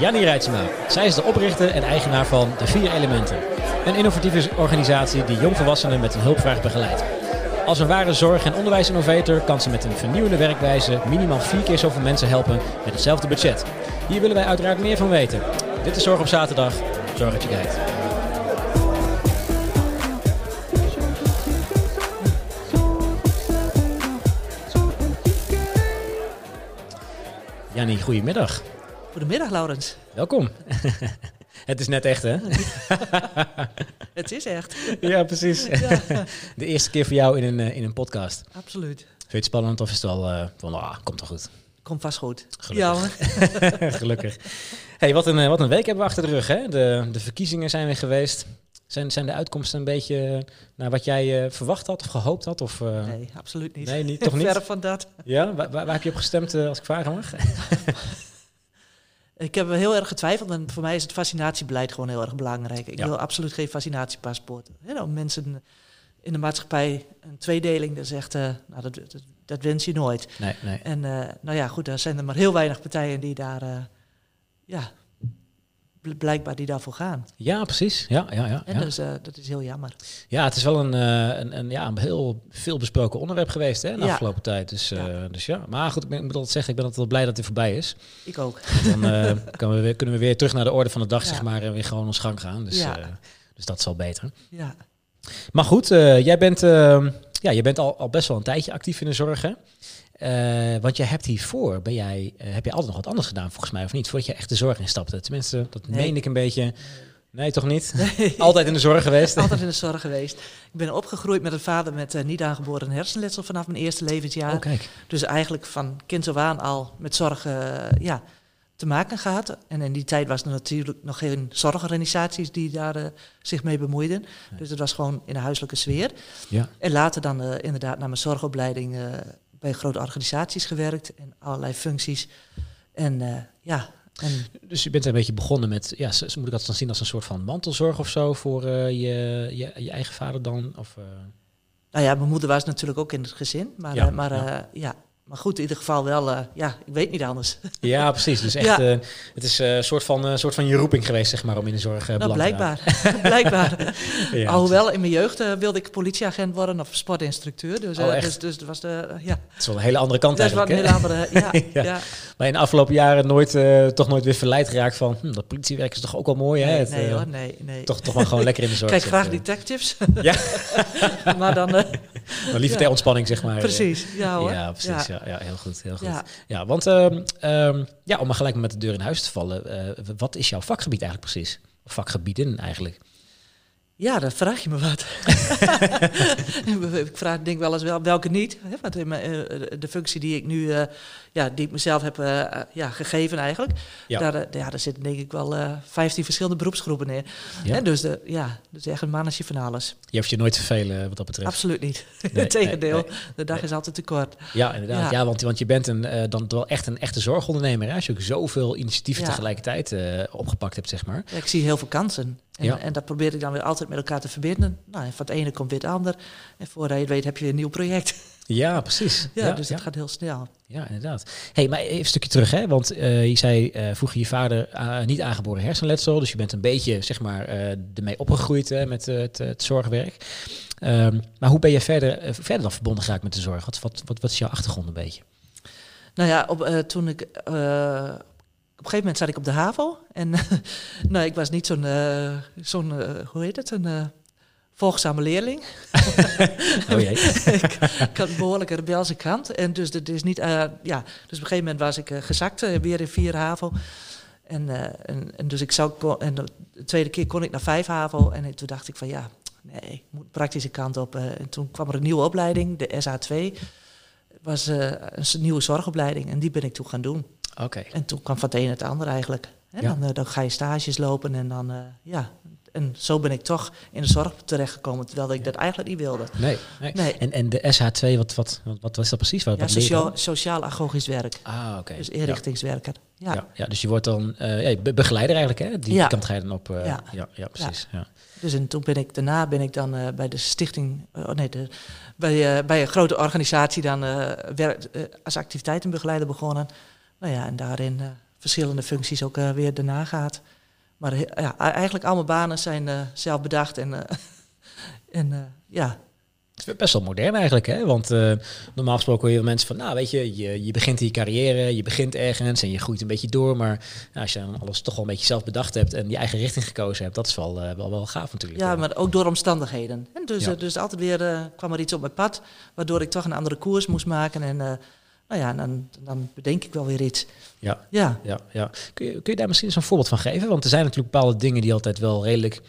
Jannie Rijtsma. Zij is de oprichter en eigenaar van De Vier Elementen. Een innovatieve organisatie die jongvolwassenen met een hulpvraag begeleidt. Als een ware zorg- en onderwijsinnovator kan ze met een vernieuwende werkwijze minimaal vier keer zoveel mensen helpen met hetzelfde budget. Hier willen wij uiteraard meer van weten. Dit is Zorg op Zaterdag. Zorg dat je kijkt. Jannie, goedemiddag. Goedemiddag, Laurens. Welkom. Het is net echt, hè? Het is echt. ja, precies. Ja, De eerste keer voor jou in een, eh, in een podcast. absoluut. Vind je het spannend of is het wel eh, van, ah, komt toch goed? Komt vast goed. Gelukkig. Ja. Gelukkig. Hey, wat een, eh, wat een week hebben we achter de rug, hè? De, de verkiezingen zijn weer geweest. Zijn, zijn de uitkomsten een beetje naar wat jij verwacht had of gehoopt had? Of, nee, absoluut niet. nee, niet, toch niet? Verre van dat. Ja? Waar, waar, waar heb je op gestemd, als ik vragen mag? Ik heb heel erg getwijfeld en voor mij is het fascinatiebeleid gewoon heel erg belangrijk. Ik Ja. wil absoluut geen fascinatiepaspoort. Om mensen in de maatschappij een tweedeling, dat zegt, nou, dat, dat, dat wens je nooit. Nee, nee. En eh, nou ja, goed, daar zijn er maar heel weinig partijen die daar, eh, ja, blijkbaar die daarvoor gaan. Ja, precies. Ja, ja, ja. En ja. dus, eh, dat is heel jammer. Ja, het is wel een, eh, een, een, ja, een heel veel besproken onderwerp geweest hè, de Ja. afgelopen tijd. Dus ja. Ja. dus ja, maar goed, ik, ben, ik moet altijd zeggen, ik ben altijd wel blij dat het voorbij is. Ik ook. Dan eh, kan we weer, kunnen we weer terug naar de orde van de dag, zeg maar, en weer gewoon ons gang gaan. Dus, Ja. eh, dus dat is wel beter. Ja. Maar goed, eh, jij bent, eh, ja, jij bent al, al best wel een tijdje actief in de zorg, hè? Eh, want jij hebt hiervoor, ben jij, eh, heb je altijd nog wat anders gedaan volgens mij, of niet? Voordat je echt de zorg instapte. Tenminste, dat Nee. meen ik een beetje. Nee, toch niet? Nee. Altijd in de zorg geweest? Altijd in de zorg geweest. Ik ben opgegroeid met een vader met eh, niet aangeboren hersenletsel vanaf mijn eerste levensjaar. Oh, kijk. Dus eigenlijk van kind af aan al met zorg ja, te maken gehad. En in die tijd was er natuurlijk nog geen zorgorganisaties die daar zich mee bemoeiden. Dus het was gewoon in de huiselijke sfeer. Ja. En later dan inderdaad na mijn zorgopleiding eh, bij grote organisaties gewerkt. En allerlei functies. En eh, ja, en Dus je bent een beetje begonnen met, ja, s- moet ik dat dan zien als een soort van mantelzorg of zo voor eh, je, je, je eigen vader dan? Of, eh, Nou ja, mijn moeder was natuurlijk ook in het gezin. Maar ja, maar, ja. Maar goed, in ieder geval wel, eh, ja, ik weet niet anders. Ja, precies. Dus echt, Ja. eh, het is een soort, van, eh, soort van je roeping geweest, zeg maar, om in de zorg nou, blijkbaar. blijkbaar. Ja, Alhoewel, in mijn jeugd eh, wilde ik politieagent worden of sportinstructeur. Dus, eh, Oh, dus, dus dat was de, eh, ja, Het is wel een hele andere kant dat is wat een eigenlijk. hele hè? andere, ja, Ja. ja. Maar in de afgelopen jaren nooit, eh, toch nooit weer verleid geraakt van, hm, dat politiewerk is toch ook wel mooi, hè? Nee, Het, nee eh, hoor, nee, nee. Toch, toch maar gewoon lekker in de zorg Kijk graag zitten. detectives, Ja, maar dan... eh, maar liever ter ontspanning, zeg maar. precies, ja hoor. Ja, precies. Ja. Ja, heel goed. Heel goed. Ja, Ja. want ehm, ehm, ja, om maar gelijk met de deur in huis te vallen, eh, wat is jouw vakgebied eigenlijk precies? Vakgebieden eigenlijk? Ja, dan vraag je me wat. ik vraag denk wel eens wel welke niet. Hè, want in mijn, eh, de functie die ik nu, eh, ja, die ik mezelf heb eh, ja, gegeven eigenlijk, Ja. daar, eh, ja, daar zitten denk ik wel eh 15 verschillende beroepsgroepen in. Ja. Hè, dus de, ja, dus echt een mannetje van alles. Je hoeft je nooit te vervelen wat dat betreft. Absoluut niet. Nee, Integendeel, nee, de dag nee. is altijd te kort. Ja, inderdaad. Ja, Ja. want, want je bent een, eh, dan wel echt een echte zorgondernemer. Hè? Als je ook zoveel initiatieven Ja. tegelijkertijd eh, opgepakt hebt, zeg maar. Ja, ik zie heel veel kansen. En, Ja. en dat probeer ik dan weer altijd met elkaar te verbinden. Nou, en van het ene komt weer het ander. En voordat je het weet heb je een nieuw project. Ja, precies. Ja, dus ja. dat gaat heel snel. Ja, inderdaad. hey, maar even een stukje terug, hè? Want eh, je zei eh, vroeger je vader eh, niet aangeboren hersenletsel. Dus je bent een beetje, zeg maar, ermee opgegroeid hè, met het, het zorgwerk. Ehm, maar hoe ben je verder, verder dan verbonden geraakt met de zorg? Wat, wat, wat, wat is jouw achtergrond een beetje? Nou ja, op, toen ik... op een gegeven moment zat ik op de HAVO. En nou, ik was niet zo'n... eh, zo'n eh, hoe heet het? Een... eh volgzame leerling. Oh jee. ik, ik had een behoorlijke rebelse kant. En dus, dat is niet, ja, dus op een gegeven moment was ik gezakt, weer in vier HAVO. En, en, en dus ik zou, en de tweede keer kon ik naar vijf HAVO. En toen dacht ik van ja, nee, ik moet de praktische kant op. en toen kwam er een nieuwe opleiding, de SA2. was eh, een nieuwe zorgopleiding en die ben ik toen gaan doen. Oké. En toen kwam van het een het ander eigenlijk. En Ja. dan, eh, dan ga je stages lopen en dan, eh, ja... En zo ben ik toch in de zorg terechtgekomen, terwijl ik dat eigenlijk niet wilde. Nee. nee. Nee. En, en de SH2, wat, wat, wat, wat is dat precies? Wat, Ja, wat sociaal, dan? sociaal-agogisch werk. Ah, oké. Dus inrichtingswerker. Ja. Ja. Ja, dus je wordt dan eh, ja, begeleider eigenlijk, hè? Die Ja. kant ga je dan op. eh, ja. Ja. Ja, precies. Ja. Dus en toen ben ik daarna ben ik dan bij de stichting, oh nee, de, bij, bij een grote organisatie dan werk, als activiteitenbegeleider begonnen. Nou ja, en daarin eh, verschillende functies ook weer daarna gaat. Maar ja, eigenlijk al mijn banen zijn zelf bedacht en, en ja, het is best wel modern eigenlijk, hè? Want uh, normaal gesproken hoor je mensen van, nou weet je, je, je begint in je carrière, je begint ergens en je groeit een beetje door. Maar nou, als je dan alles toch wel een beetje zelf bedacht hebt en je eigen richting gekozen hebt, dat is wel, uh, wel, wel gaaf natuurlijk. Ja, maar ook door omstandigheden. En dus, dus altijd weer kwam er iets op mijn pad, waardoor ik toch een andere koers moest maken. En nou ja, dan, dan bedenk ik wel weer iets. Ja, ja. ja, ja. Kun, je, kun je daar misschien eens een voorbeeld van geven? Want er zijn natuurlijk bepaalde dingen die altijd wel redelijk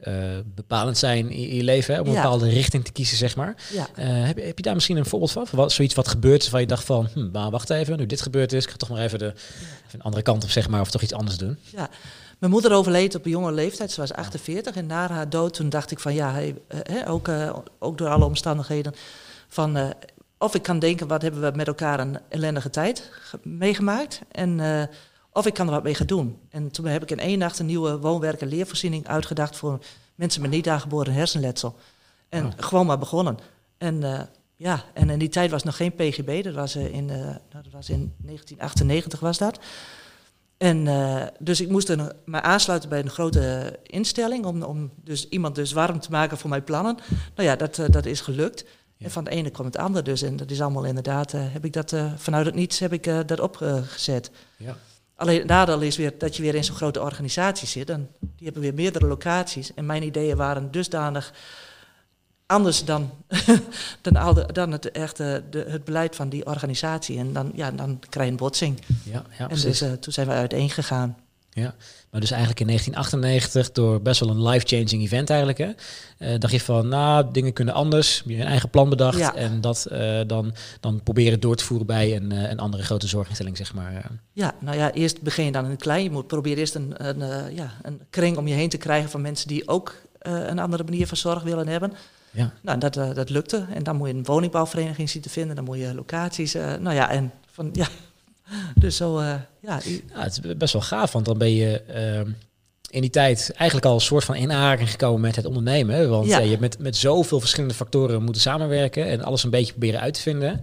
uh, bepalend zijn in, je leven, hè, om een bepaalde richting te kiezen, zeg maar. Ja. Uh, heb, heb, je daar misschien een voorbeeld van? Wat, zoiets wat gebeurt waar je dacht van, hm, maar wacht even, nu dit gebeurd is, ik ga toch maar even de even een andere kant op, zeg maar, of toch iets anders doen. Ja, mijn moeder overleed op een jonge leeftijd, ze was 48. En na haar dood, toen dacht ik van, ja, hey, ook, uh, ook door alle omstandigheden, van... of ik kan denken, wat hebben we met elkaar een ellendige tijd meegemaakt? En of ik kan er wat mee gaan doen. En toen heb ik in één nacht een nieuwe woonwerk- en leervoorziening uitgedacht voor mensen met niet aangeboren hersenletsel. En oh. gewoon maar begonnen. En uh, ja, en in die tijd was nog geen PGB, dat was, in, uh, dat was in 1998 was dat. En dus ik moest er, me aansluiten bij een grote instelling om, om dus iemand dus warm te maken voor mijn plannen. Nou ja, dat, dat is gelukt. En van het ene kwam het andere dus. En dat is allemaal inderdaad, heb ik dat vanuit het niets heb ik dat opgezet. Ja. Alleen het nadeel is weer dat je weer in zo'n grote organisatie zit. En die hebben weer meerdere locaties. En mijn ideeën waren dusdanig anders dan, dan, dan het, echte, de, het beleid van die organisatie. En dan, ja, dan krijg je een botsing. Ja, ja, en dus toen zijn we uiteen gegaan. Ja, maar dus eigenlijk in 1998 door best wel een life-changing event eigenlijk. Hè, uh, dacht je van, nou, dingen kunnen anders. Je een eigen plan bedacht ja. en dat uh, dan, dan proberen door te voeren bij een, uh, een andere grote zorginstelling, zeg maar. Ja, nou ja, eerst begin je dan in het klein. Je moet proberen eerst een, een, ja, een kring om je heen te krijgen van mensen die ook een andere manier van zorg willen hebben. Ja. Nou, dat, dat lukte. En dan moet je een woningbouwvereniging zien te vinden. Dan moet je locaties. nou ja, en van ja, dus zo, uh, ja. ja. Het is best wel gaaf, want dan ben je uh, in die tijd eigenlijk al een soort van in aanraking gekomen met het ondernemen. Want ja. uh, je hebt met, met zoveel verschillende factoren moeten samenwerken en alles een beetje proberen uit te vinden.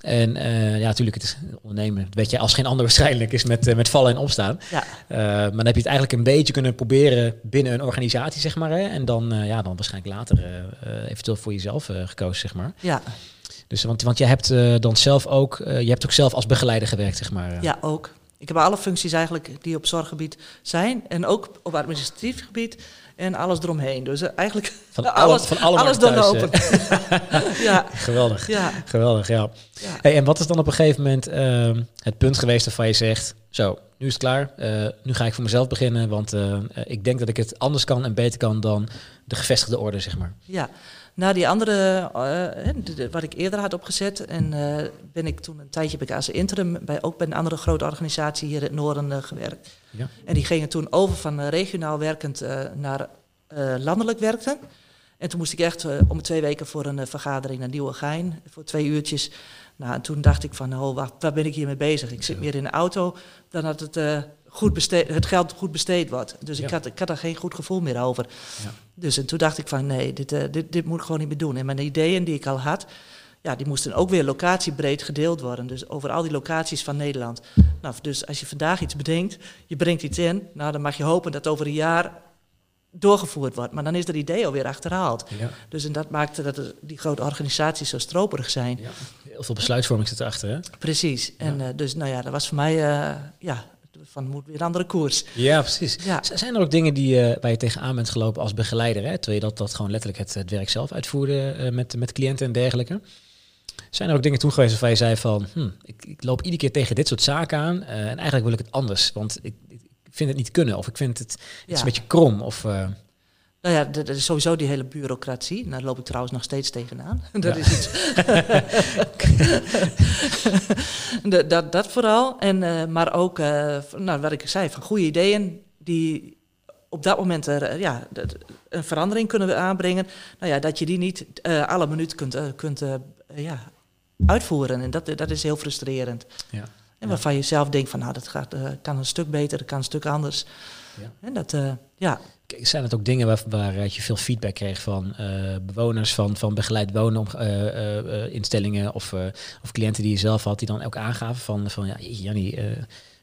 En uh, ja, natuurlijk, het is ondernemen, weet je, als geen ander waarschijnlijk, is met, met vallen en opstaan. Ja. Maar dan heb je het eigenlijk een beetje kunnen proberen binnen een organisatie, zeg maar. Hè? En dan, ja, dan waarschijnlijk later eventueel voor jezelf gekozen, zeg maar. Ja. Dus, want, want je hebt uh, dan zelf ook, uh, je hebt ook zelf als begeleider gewerkt, zeg maar. Ja, ook. Ik heb alle functies eigenlijk die op zorggebied zijn. En ook op administratief gebied en alles eromheen. Dus eigenlijk van alles, van alle alles doorlopen. ja. Geweldig. Ja. Geweldig, ja. ja. Hey, en wat is dan op een gegeven moment ehm, het punt geweest waarvan je zegt... Zo, nu is het klaar. nu ga ik voor mezelf beginnen. Want ik denk dat ik het anders kan en beter kan dan de gevestigde orde, zeg maar. Ja, na die andere, uh, wat ik eerder had opgezet, en uh, ben ik toen een tijdje heb ik als interim bij, ook bij een andere grote organisatie hier in het noorden uh, gewerkt. Ja. En die gingen toen over van regionaal werkend naar landelijk werken. En toen moest ik echt om twee weken voor een vergadering naar Nieuwegein, voor twee uurtjes. Nou, en toen dacht ik van, oh, wacht, waar ben ik hiermee bezig? Ik zit meer in de auto dan dat het goed besteed, het geld goed besteed wordt. Dus ik, had, ik had er geen goed gevoel meer over. Ja. Dus en toen dacht ik van nee, dit, uh, dit, dit moet ik gewoon niet meer doen. En mijn ideeën die ik al had, ja, die moesten ook weer locatiebreed gedeeld worden. Dus over al die locaties van Nederland. Nou, dus als je vandaag iets bedenkt, je brengt iets in, nou dan mag je hopen dat over een jaar doorgevoerd wordt. Maar dan is dat idee alweer achterhaald. Ja. Dus en dat maakte dat die grote organisaties zo stroperig zijn. Ja. Heel veel besluitvorming zit erachter, hè? Precies. En uh, dus nou ja, dat was voor mij uh, ja, van moet weer een andere koers. Ja, precies. Ja. Zijn er ook dingen die, uh, waar je tegenaan bent gelopen als begeleider, hè? terwijl je dat, dat gewoon letterlijk het, het werk zelf uitvoerde uh, met, met cliënten en dergelijke? Zijn er ook dingen toen geweest waarvan je zei van, hm, ik, ik, loop iedere keer tegen dit soort zaken aan uh, en eigenlijk wil ik het anders, want ik, ik, vind het niet kunnen of ik vind het, het ja. is een beetje krom of... Nou ja, dat is sowieso die hele bureaucratie. Daar loop ik trouwens nog steeds tegenaan. dat is iets. dat, dat vooral. En, uh, maar ook, uh, nou, wat ik zei, van goede ideeën die op dat moment er, ja, een verandering kunnen aanbrengen. Nou ja, dat je die niet uh, alle minuten kunt, kunt ja, uitvoeren. En dat, dat is heel frustrerend. Ja. En waarvan je zelf denkt van, nou, dat gaat, kan een stuk beter, dat kan een stuk anders. Ja. En dat, ja zijn het ook dingen waar, waar je veel feedback kreeg van uh, bewoners van, van begeleid wonen uh, uh, instellingen of, of cliënten die je zelf had, die dan ook aangaven van, van ja, Jannie,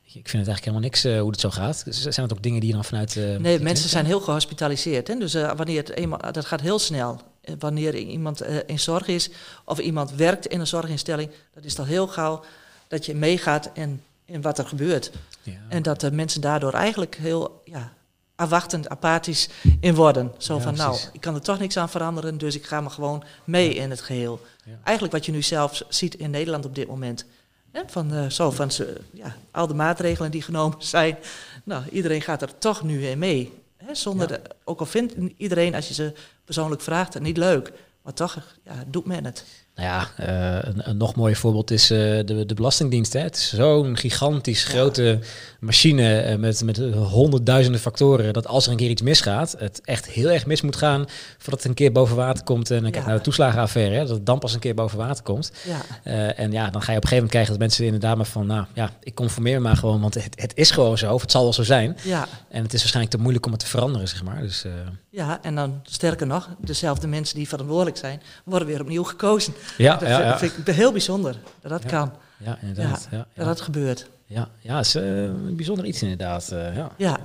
ik vind het eigenlijk helemaal niks hoe het zo gaat. Zijn het ook dingen die je dan vanuit... nee, mensen zijn heel gehospitaliseerd. Hè? Dus wanneer het eenmaal... Dat gaat heel snel. Wanneer iemand in zorg is of iemand werkt in een zorginstelling... dat is al heel gauw dat je meegaat in, in wat er gebeurt. Ja. En dat de mensen daardoor eigenlijk heel... Ja, afwachtend, apathisch in worden. Zo van, nou, ik kan er toch niks aan veranderen, dus ik ga me gewoon mee in het geheel. Eigenlijk wat je nu zelf ziet in Nederland op dit moment. Hè? Van, uh, zo van ja, al de maatregelen die genomen zijn. Nou, iedereen gaat er toch nu in mee. Hè? Zonder de, ook al vindt iedereen, als je ze persoonlijk vraagt, het niet leuk. Maar toch ja, doet men het. Nou ja, uh, een, een, nog mooier voorbeeld is uh, de, de Belastingdienst. Hè. Het is zo'n gigantisch grote machine uh, met, met honderdduizenden factoren. Dat als er een keer iets misgaat, het echt heel erg mis moet gaan voordat het een keer boven water komt. En dan kijk naar de toeslagenaffaire, hè, dat het dan pas een keer boven water komt. Ja. en ja, dan ga je op een gegeven moment krijgen dat mensen inderdaad maar van, nou ja, ik conformeer maar gewoon, want het, het is gewoon zo, of het zal wel zo zijn. Ja. En het is waarschijnlijk te moeilijk om het te veranderen, zeg maar. Dus, ja, en dan sterker nog, dezelfde mensen die verantwoordelijk zijn, worden weer opnieuw gekozen. Ja, dat ja, vind ik heel bijzonder dat dat kan. Ja, inderdaad. Ja, dat dat gebeurt. Ja, ja is uh, een bijzonder iets inderdaad. Uh, ja. ja.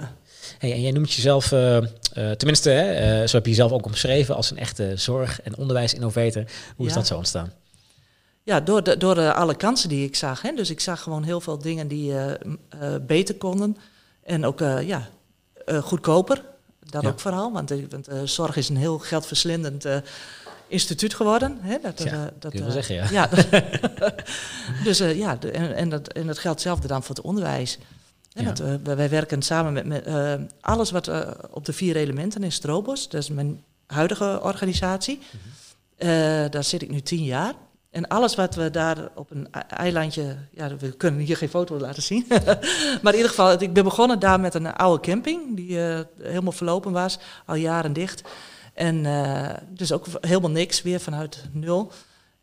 Hey, en jij noemt jezelf, uh, tenminste, hè, zo heb je jezelf ook omschreven als een echte zorg- en onderwijsinnovator. Hoe is dat zo ontstaan? Ja, door, de, door alle kansen die ik zag. Hè. Dus ik zag gewoon heel veel dingen die beter konden. En ook ja, goedkoper. Dat ook vooral, want, want zorg is een heel geldverslindend instituut geworden. Hè? Dat, ja, uh, dat, uh, zeggen, ja. ja dus uh, ja, de, en, en, dat, en dat geldt zelfde dan voor het onderwijs. Ja. Dat, wij werken samen met, met alles wat op de vier elementen in Strobos, dat is mijn huidige organisatie. Mm -hmm. daar zit ik nu tien jaar. En alles wat we daar op een eilandje, ja, we kunnen hier geen foto laten zien. maar in ieder geval, ik ben begonnen daar met een oude camping, die helemaal verlopen was, al jaren dicht. En uh, dus ook helemaal niks, weer vanuit nul.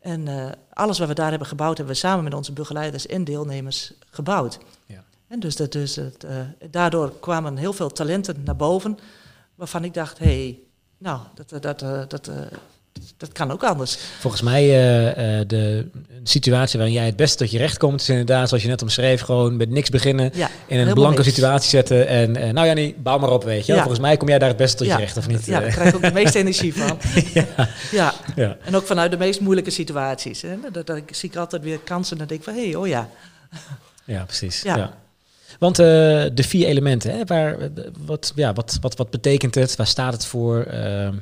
En uh, alles wat we daar hebben gebouwd, hebben we samen met onze begeleiders en deelnemers gebouwd. Ja. En dus, dat, dus het, uh, daardoor kwamen heel veel talenten naar boven, waarvan ik dacht, hé, hey, nou, dat, dat, dat, dat kan ook anders. Volgens mij uh, uh, de situatie waarin jij het beste tot je recht komt, is inderdaad, zoals je net omschreef, gewoon met niks beginnen, ja, in een blanke situatie zetten en uh, nou ja, niet, bouw maar op, weet je. Ja. Volgens mij kom jij daar het beste tot je recht, of niet? Ja, daar krijg ik ook de meeste energie van. ja. Ja. en ook vanuit de meest moeilijke situaties. Hè. Dat, dat, ik zie ik altijd weer kansen en dan denk ik van, hé, hey, oh ja. Ja, precies. Ja. Want de vier elementen, hè, waar, wat, ja, wat, wat, wat betekent het? Waar staat het voor? Ehm,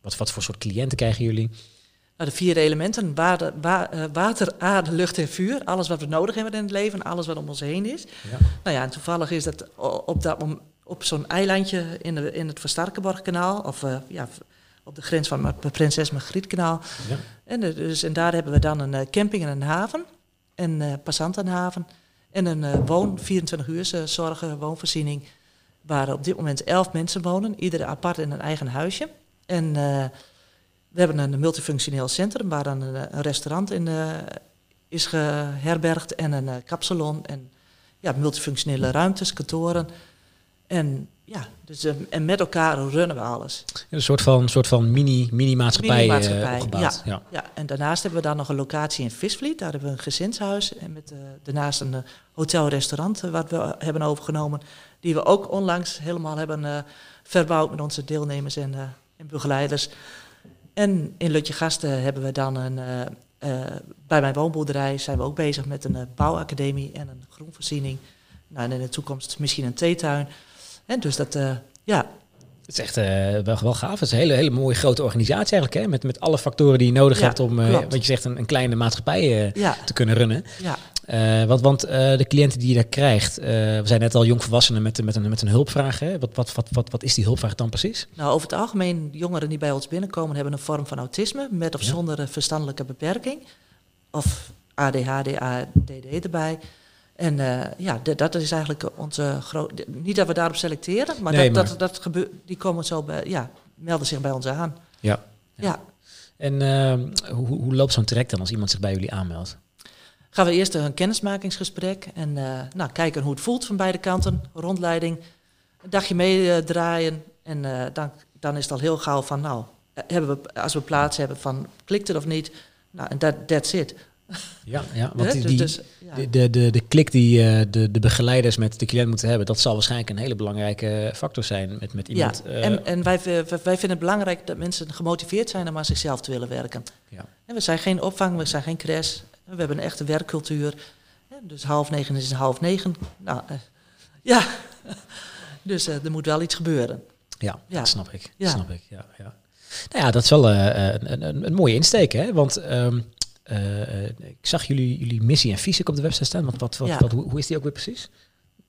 wat, wat voor soort cliënten krijgen jullie? Nou, de vier elementen, water, wa, uh, water, aarde, lucht en vuur. Alles wat we nodig hebben in het leven, alles wat om ons heen is. Ja. Nou ja, en toevallig is dat op, dat, op zo'n eilandje in, de, in het Verstarkenborgkanaal, of uh, ja, op de grens van het Prinses Margrietkanaal. Ja. En, dus, en daar hebben we dan een camping en een haven, een uh, passantenhaven en een woon, 24 uur zorgen, woonvoorziening, waar op dit moment 11 mensen wonen, iedere apart in een eigen huisje. En uh, we hebben een multifunctioneel centrum waar dan een, een restaurant in uh, is geherbergd en een kapsalon en ja, multifunctionele ruimtes, kantoren. En ja, dus, en met elkaar runnen we alles. Een soort van, soort van mini, mini-maatschappij, mini -maatschappij ja, ja. ja, en daarnaast hebben we dan nog een locatie in Visvliet. Daar hebben we een gezinshuis en met daarnaast een hotel-restaurant wat we hebben overgenomen. Die we ook onlangs helemaal hebben verbouwd met onze deelnemers en en begeleiders. En in Lutje Gasten hebben we dan een. Uh, uh, bij mijn woonboerderij zijn we ook bezig met een uh, bouwacademie en een groenvoorziening. Nou, en in de toekomst misschien een theetuin. En dus dat, ja, het is echt wel, wel gaaf. Het is een hele, hele mooie grote organisatie eigenlijk. Hè? Met, met alle factoren die je nodig hebt om, uh, wat je zegt, een, een kleine maatschappij ja. te kunnen runnen. Ja. Uh, want want uh, de cliënten die je daar krijgt, uh, we zijn net al jongvolwassenen met, met, een, met een hulpvraag. Hè? Wat, wat, wat, wat, wat is die hulpvraag dan precies? Nou, over het algemeen, jongeren die bij ons binnenkomen hebben een vorm van autisme met of ja. zonder verstandelijke beperking. Of ADHD, ADD erbij. En ja, dat is eigenlijk onze grote. Niet dat we daarop selecteren, maar, nee, dat, maar... dat, dat gebeurt, die komen zo bij, ja, melden zich bij ons aan. Ja. ja. ja. En hoe, hoe loopt zo'n traject dan als iemand zich bij jullie aanmeldt? Gaan we eerst een kennismakingsgesprek en uh, nou, kijken hoe het voelt van beide kanten. Rondleiding, een dagje meedraaien en uh, dan, dan is het al heel gauw van, nou, hebben we, als we plaats hebben van, klikt het of niet? Nou, en dat that's it. Ja, ja want die, Dus- die- dus, ja. de, de, de, klik die eh, de, de begeleiders met de cliënt moeten hebben, dat zal waarschijnlijk een hele belangrijke factor zijn met, met iemand. ja, eh, en, en wij, wij wij vinden het belangrijk dat mensen gemotiveerd zijn om aan zichzelf te willen werken. Ja. En we zijn geen opvang, we zijn geen crash. We hebben een echte werkcultuur. Dus half negen is half negen. Nou, eh, ja. Dus eh, er moet wel iets gebeuren. Ja, Ja. dat snap ik. Dat snap ik. Ja, ja. Nou ja, dat is wel eh, een, een, een mooie insteek, hè? Want ehm, eh, eh, ik zag jullie, jullie missie en visie op de website staan. Wat, wat, wat, Ja. wat, hoe, hoe is die ook weer precies?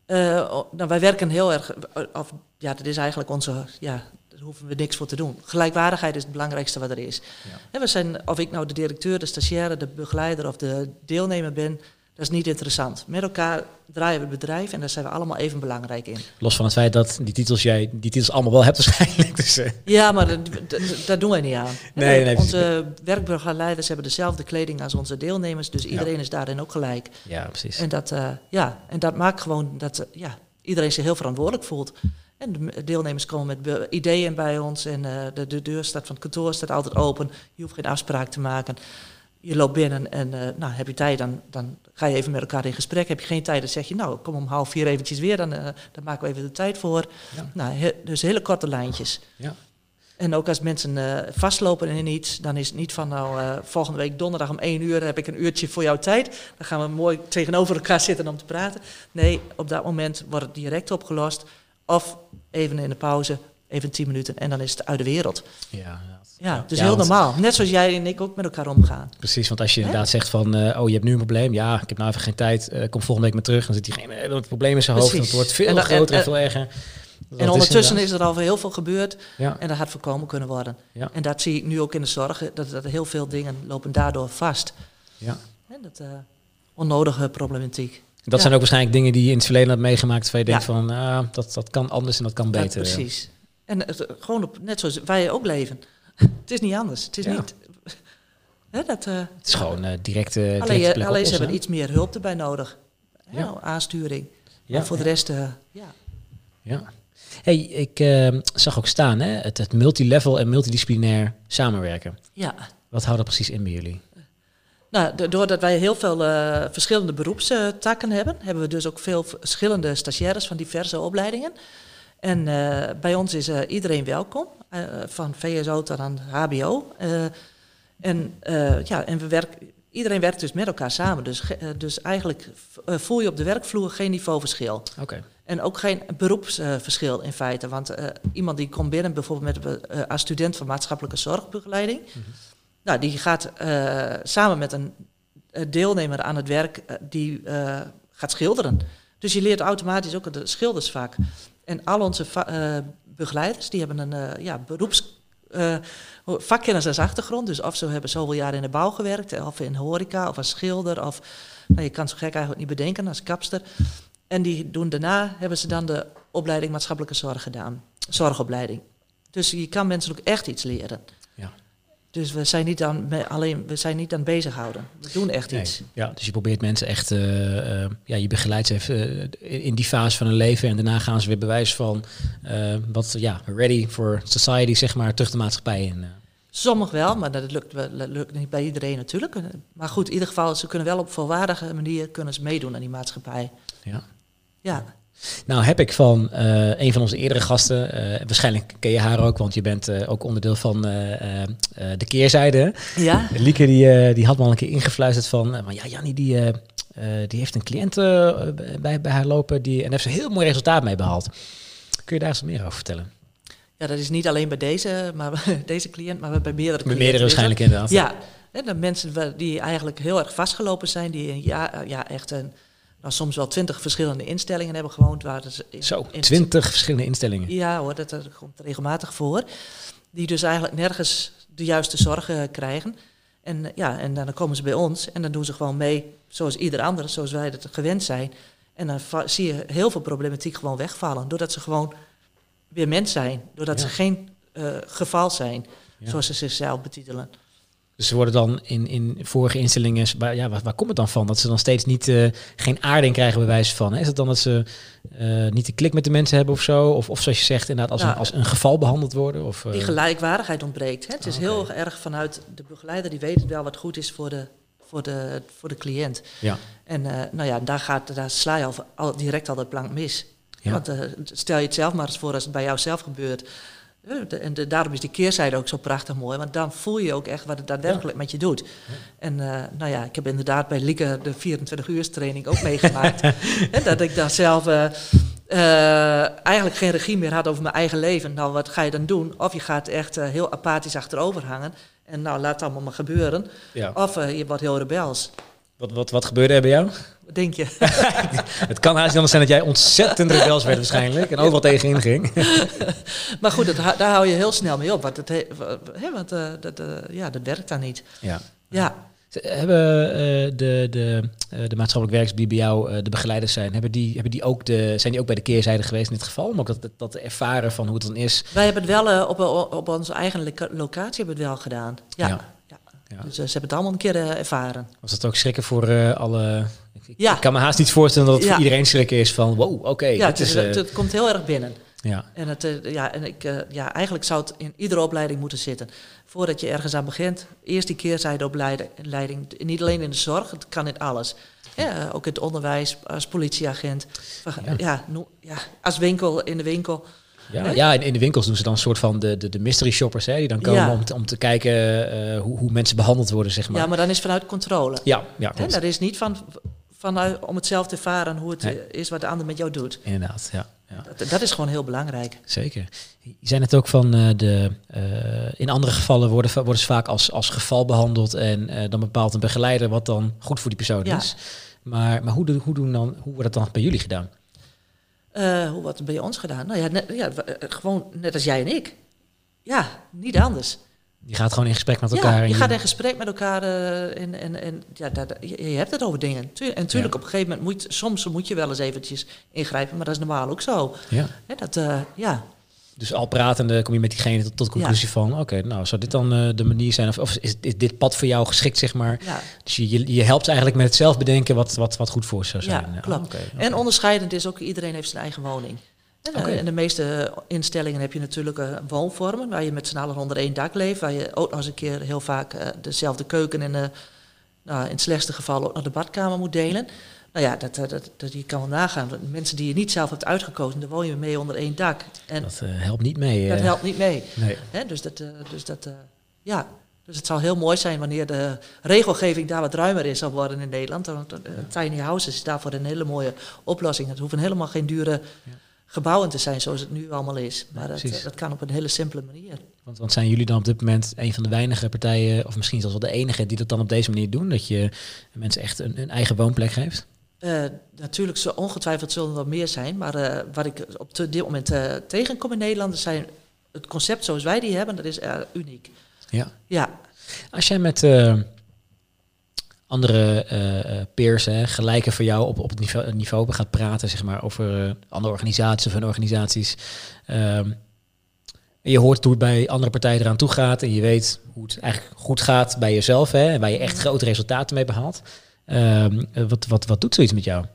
Nou, wij werken heel erg, of, ja, dat is eigenlijk onze, ja, daar hoeven we niks voor te doen. Gelijkwaardigheid is het belangrijkste wat er is. Ja. En we zijn, of ik nou de directeur, de stagiaire, de begeleider of de deelnemer ben, dat is niet interessant. Met elkaar draaien we het bedrijf en daar zijn we allemaal even belangrijk in. Los van het feit dat die titels jij die titels allemaal wel hebt waarschijnlijk. Dus, eh, Ja, maar dat doen wij niet aan. Nee, nee, onze werkbegeleiders hebben dezelfde kleding als onze deelnemers, dus iedereen is daarin ook gelijk. ja, precies. En dat, eh, ja, en dat maakt gewoon dat eh, ja, iedereen zich heel verantwoordelijk voelt. En de deelnemers komen met ideeën bij ons en eh, de, de deur staat van het kantoor staat altijd open. Je hoeft geen afspraak te maken. Je loopt binnen en eh, nou, heb je tijd, dan, dan ga je even met elkaar in gesprek. Heb je geen tijd, dan zeg je nou, kom om half vier eventjes weer, dan, eh, dan maken we even de tijd voor. Ja. Nou, he- dus hele korte lijntjes. Ja. En ook als mensen vastlopen in iets, dan is het niet van nou, volgende week donderdag om één uur heb ik een uurtje voor jouw tijd. Dan gaan we mooi tegenover elkaar zitten om te praten. Nee, op dat moment wordt het direct opgelost. Of even in de pauze, even tien minuten en dan is het uit de wereld. Ja, ja. Dus Ja, heel normaal. Net zoals jij en ik ook met elkaar omgaan. Precies, want als je inderdaad zegt van, eh, oh je hebt nu een probleem, ja, ik heb nou even geen tijd, eh, kom volgende week maar terug, dan zit diegene met een probleem in zijn hoofd en het wordt veel En groter en, en- veel erger. Dat en ondertussen is er al heel veel gebeurd Ja, en dat had voorkomen kunnen worden. Ja. En dat zie ik nu ook in de zorg, dat, dat heel veel dingen lopen daardoor vast. ja. En dat eh, onnodige problematiek. Dat zijn ook waarschijnlijk dingen die je in het verleden hebt meegemaakt, waar je denkt van, ah, dat, dat kan anders en dat kan Ja, beter. precies. En het, gewoon op, net zoals wij ook leven. het is niet anders. Het is niet. Hè, dat, eh, Het is gewoon eh directe, directe alleen ze hebben hè? iets meer hulp erbij nodig. Ja. aansturing. Ja, Maar voor de rest, eh, ja. Ja. Hey, ik eh, zag ook staan, hè, het, het multilevel en multidisciplinair samenwerken. ja. Wat houdt dat precies in bij jullie? Nou, do- doordat wij heel veel eh, verschillende beroepstakken hebben, hebben we dus ook veel verschillende stagiaires van diverse opleidingen. En eh, bij ons is eh, iedereen welkom, van VSO tot aan HBO. En, ja, en we werken, iedereen werkt dus met elkaar samen. Dus, dus eigenlijk voel je op de werkvloer geen niveauverschil. Oké. En ook geen beroepsverschil in feite. Want iemand die komt binnen, bijvoorbeeld met, als student van maatschappelijke zorgbegeleiding. Nou, die gaat eh, samen met een eh, deelnemer aan het werk, eh, die gaat schilderen. Dus je leert automatisch ook het schildersvak. En al onze begeleiders, die hebben een ja, beroeps... vakkennis als achtergrond. Dus of ze hebben zoveel jaar in de bouw gewerkt, of in horeca, of als schilder. Of, nou, je kan zo gek eigenlijk niet bedenken, als kapster. En die doen daarna, hebben ze dan de opleiding maatschappelijke zorg gedaan. Zorgopleiding. Dus je kan mensen ook echt iets leren. Ja. Dus we zijn niet aan, alleen, we zijn niet aan bezighouden. We doen echt Nee. iets. Ja, dus je probeert mensen echt, eh, eh, ja, je begeleidt ze even eh, in die fase van hun leven en daarna gaan ze weer bewijs van wat, ja, ready for society, zeg maar, terug de maatschappij in. Sommig wel, maar dat lukt, wel- dat lukt niet bij iedereen natuurlijk. Maar goed, in ieder geval, ze kunnen wel op volwaardige manier kunnen ze meedoen aan die maatschappij. ja. Ja, Nou heb ik van eh, een van onze eerdere gasten, eh, waarschijnlijk ken je haar ook, want je bent eh, ook onderdeel van de keerzijde. ja, Lieke die, die had me al een keer ingefluisterd van, maar ja, Jannie die, die heeft een cliënt bij, bij haar lopen die, en heeft ze heel mooi resultaat mee behaald. Kun je daar eens meer over vertellen? ja, dat is niet alleen bij deze, maar deze cliënt, maar bij meerdere cliënten. meerdere waarschijnlijk inderdaad. Ja, en de mensen die eigenlijk heel erg vastgelopen zijn, die een jaar, ja, echt een, nou, soms wel twintig verschillende instellingen hebben gewoond. Waar ze in- Zo, in- twintig verschillende instellingen. Ja hoor, dat, dat komt regelmatig voor. Die dus eigenlijk nergens de juiste zorg eh, krijgen. En, eh, ja, en dan komen ze bij ons en dan doen ze gewoon mee zoals ieder ander, zoals wij dat gewend zijn. En dan zie je heel veel problematiek gewoon wegvallen. Doordat ze gewoon weer mens zijn. Doordat Ja. ze geen eh, geval zijn, Ja. zoals ze zichzelf betitelen. Dus ze worden dan in, in vorige instellingen, waar, ja, waar, waar komt het dan van? Dat ze dan steeds niet, eh, geen aarding krijgen bij wijze van. Hè? Is het dan dat ze eh, niet de klik met de mensen hebben of zo? Of, of zoals je zegt, inderdaad als, Ja. een, als een geval behandeld worden? Of, eh, Die gelijkwaardigheid ontbreekt. Hè? Het is Ah, heel erg vanuit de begeleider, die weet wel wat goed is voor de, voor de, voor de cliënt. Ja. En eh, nou ja, daar, gaat, daar sla je al, al direct al het plank mis. Ja. Want eh, stel je het zelf maar eens voor als het bij jou zelf gebeurt. En de, daarom is die keerzijde ook zo prachtig mooi. Want dan voel je ook echt wat het daadwerkelijk met je doet. En eh, nou ja, ik heb inderdaad bij Lieke de 24 uur training ook meegemaakt. Dat ik dan zelf eh, eh, eigenlijk geen regie meer had over mijn eigen leven. Nou, wat ga je dan doen? Of je gaat echt heel apathisch achterover hangen. En nou, laat het allemaal maar gebeuren. ja. Of je wordt heel rebels. Wat, wat, wat gebeurde er bij jou? Wat denk je? Het kan haast niet anders zijn dat jij ontzettend rebels werd waarschijnlijk. En overal tegenin ging. Maar goed, dat, daar hou je heel snel mee op. Want, het, he- hè, want eh, dat, eh, ja, dat werkt dan niet. Ja. Ja, Ze- Hebben eh, de, de, eh, de maatschappelijk werkers die bij jou eh, de begeleiders zijn, hebben die, hebben die ook de, zijn die ook bij de keerzijde geweest in dit geval? Om ook dat, dat te ervaren van hoe het dan is. wij hebben het wel op, op onze eigen loca- locatie hebben het wel gedaan. Ja. Ja. Ja. Dus eh, ze hebben het allemaal een keer eh, ervaren. Was dat ook schrikken voor eh, alle... Ik, Ja. ik kan me haast niet voorstellen dat het Ja. voor iedereen schrikken is van wow, oké, ja, het, is... het, het komt heel erg binnen. ja. En, het, ja, en ik, ja, eigenlijk zou het in iedere opleiding moeten zitten. Voordat je ergens aan begint, eerst die keerzijdeopleiding. leiding. Niet alleen in de zorg, het kan in alles. Ja, ook in het onderwijs, als politieagent. Ja. Ja, als winkel, in de winkel. Ja, Hè? ja in, in de winkels doen ze dan een soort van de, de, de mystery shoppers, hè, die dan komen Ja. om, te, om te kijken eh, hoe, hoe mensen behandeld worden, zeg maar. Ja, maar dan is vanuit controle. Ja, ja, Hè, klopt. dat is niet van, vanuit, om het zelf te ervaren hoe het Nee. eh, is wat de ander met jou doet. Inderdaad, ja. ja. Dat, dat is gewoon heel belangrijk. Zeker. Je zei het ook van eh, de. eh, in andere gevallen worden, worden ze vaak als, als geval behandeld en eh, dan bepaalt een begeleider wat dan goed voor die persoon Ja. is. Maar, maar hoe, hoe, doen dan, hoe wordt dat dan bij jullie gedaan? Eh, hoe wordt het bij ons gedaan? Nou ja, net, ja, eh, gewoon net als jij en ik. Ja, niet anders. Je gaat gewoon in gesprek met elkaar. Ja, je gaat in gesprek met elkaar eh, en, en, en ja, je, je hebt het over dingen. Tuur- en natuurlijk, Ja. op een gegeven moment moet soms moet je wel eens eventjes ingrijpen, maar dat is normaal ook zo. Ja. Hè, dat, ja. Dus al pratende kom je met diegene tot, tot de conclusie van... oké, nou, zou dit dan eh, de manier zijn? Of, of is, is dit pad voor jou geschikt, zeg maar? ja. Dus je, je, helpt eigenlijk met het zelf bedenken wat, wat, wat goed voor zou Ja, zijn. Oh, klopt. En onderscheidend is ook, iedereen heeft zijn eigen woning. En, eh, in de meeste instellingen heb je natuurlijk eh, woonvormen waar je met z'n allen onder één dak leeft. Waar je ook nog eens een keer heel vaak dezelfde keuken en nou, in het slechtste geval ook nog de badkamer moet delen. Nou ja, dat, dat, dat, je kan wel nagaan. Mensen die je niet zelf hebt uitgekozen, daar woon je mee onder één dak. En Dat eh, helpt niet mee. dat eh. helpt niet mee. Nee. Hè, dus dat, eh, dus dat ja. Dus het zou heel mooi zijn wanneer de regelgeving daar wat ruimer in zou worden in Nederland. Want tiny houses is daarvoor een hele mooie oplossing. Het hoeven helemaal geen dure Ja. gebouwen te zijn zoals het nu allemaal is. Maar dat, dat kan op een hele simpele manier. Want, want zijn jullie dan op dit moment een van de weinige partijen, of misschien zelfs wel de enige, die dat dan op deze manier doen? Dat je mensen echt een, een eigen woonplek geeft? Eh, natuurlijk, zo ongetwijfeld zullen er wat meer zijn. Maar eh, wat ik op dit moment eh, tegenkom in Nederland, is zijn het concept zoals wij die hebben, dat is uniek. Ja. Ja, Als jij met andere peers, hè, gelijken voor jou op, op het niveau, niveau gaat praten, zeg maar, over andere organisaties of hun organisaties. ehm, en je hoort hoe het bij andere partijen eraan toe gaat en je weet hoe het eigenlijk goed gaat bij jezelf hè, en waar je echt grote resultaten mee behaalt. Ehm, eh, wat, wat, wat doet zoiets met jou?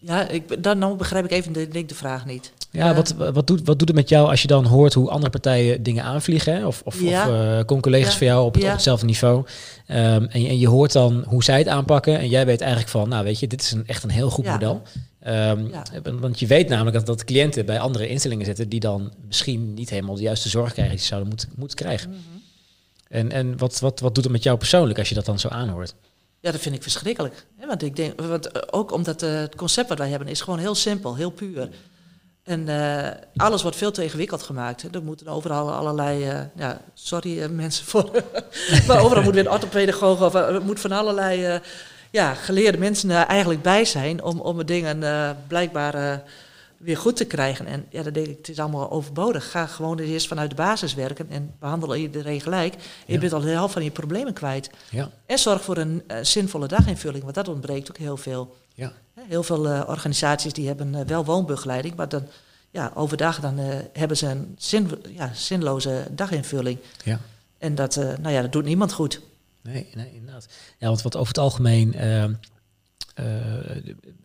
ja ik, dan nou begrijp ik even de, denk de vraag niet. Ja, Eh, wat, wat, doet, wat doet het met jou als je dan hoort hoe andere partijen dingen aanvliegen? Hè? Of, of, Ja. of eh, komen collega's Ja. van jou op, het- Ja. op hetzelfde niveau? Ehm, en, je, en je hoort dan hoe zij het aanpakken. En jij weet eigenlijk van, nou weet je, dit is een, echt een heel goed model. Ehm. Want je weet namelijk dat, dat cliënten bij andere instellingen zitten... die dan misschien niet helemaal de juiste zorg krijgen... die ze zouden moeten, moeten krijgen. Mhm. En, en wat, wat, wat doet het met jou persoonlijk als je dat dan zo aanhoort? Ja, dat vind ik verschrikkelijk. Want ik denk, want eh, ook omdat eh, het concept wat wij hebben is gewoon heel simpel, heel puur. En eh, alles wordt veel te ingewikkeld gemaakt. Er moeten overal allerlei, ja, sorry mensen voor, maar overal moet weer een orthopedagoog of er moet van allerlei ja, geleerde mensen eigenlijk bij zijn om, om dingen blijkbaar weer goed te krijgen. En ja, dan denk ik, het is allemaal overbodig. Ga gewoon eerst vanuit de basis werken en behandel iedereen gelijk. Je Ja. bent al de helft van je problemen kwijt. Ja, En zorg voor een eh, zinvolle daginvulling, want dat ontbreekt ook heel veel. ja. Heel veel eh, organisaties die hebben eh, wel woonbegeleiding, maar dan ja, overdag dan, hebben ze een zin, ja, zinloze daginvulling. ja. En dat, nou ja, dat doet niemand goed. Nee, nee, inderdaad. Ja, want wat over het algemeen eh,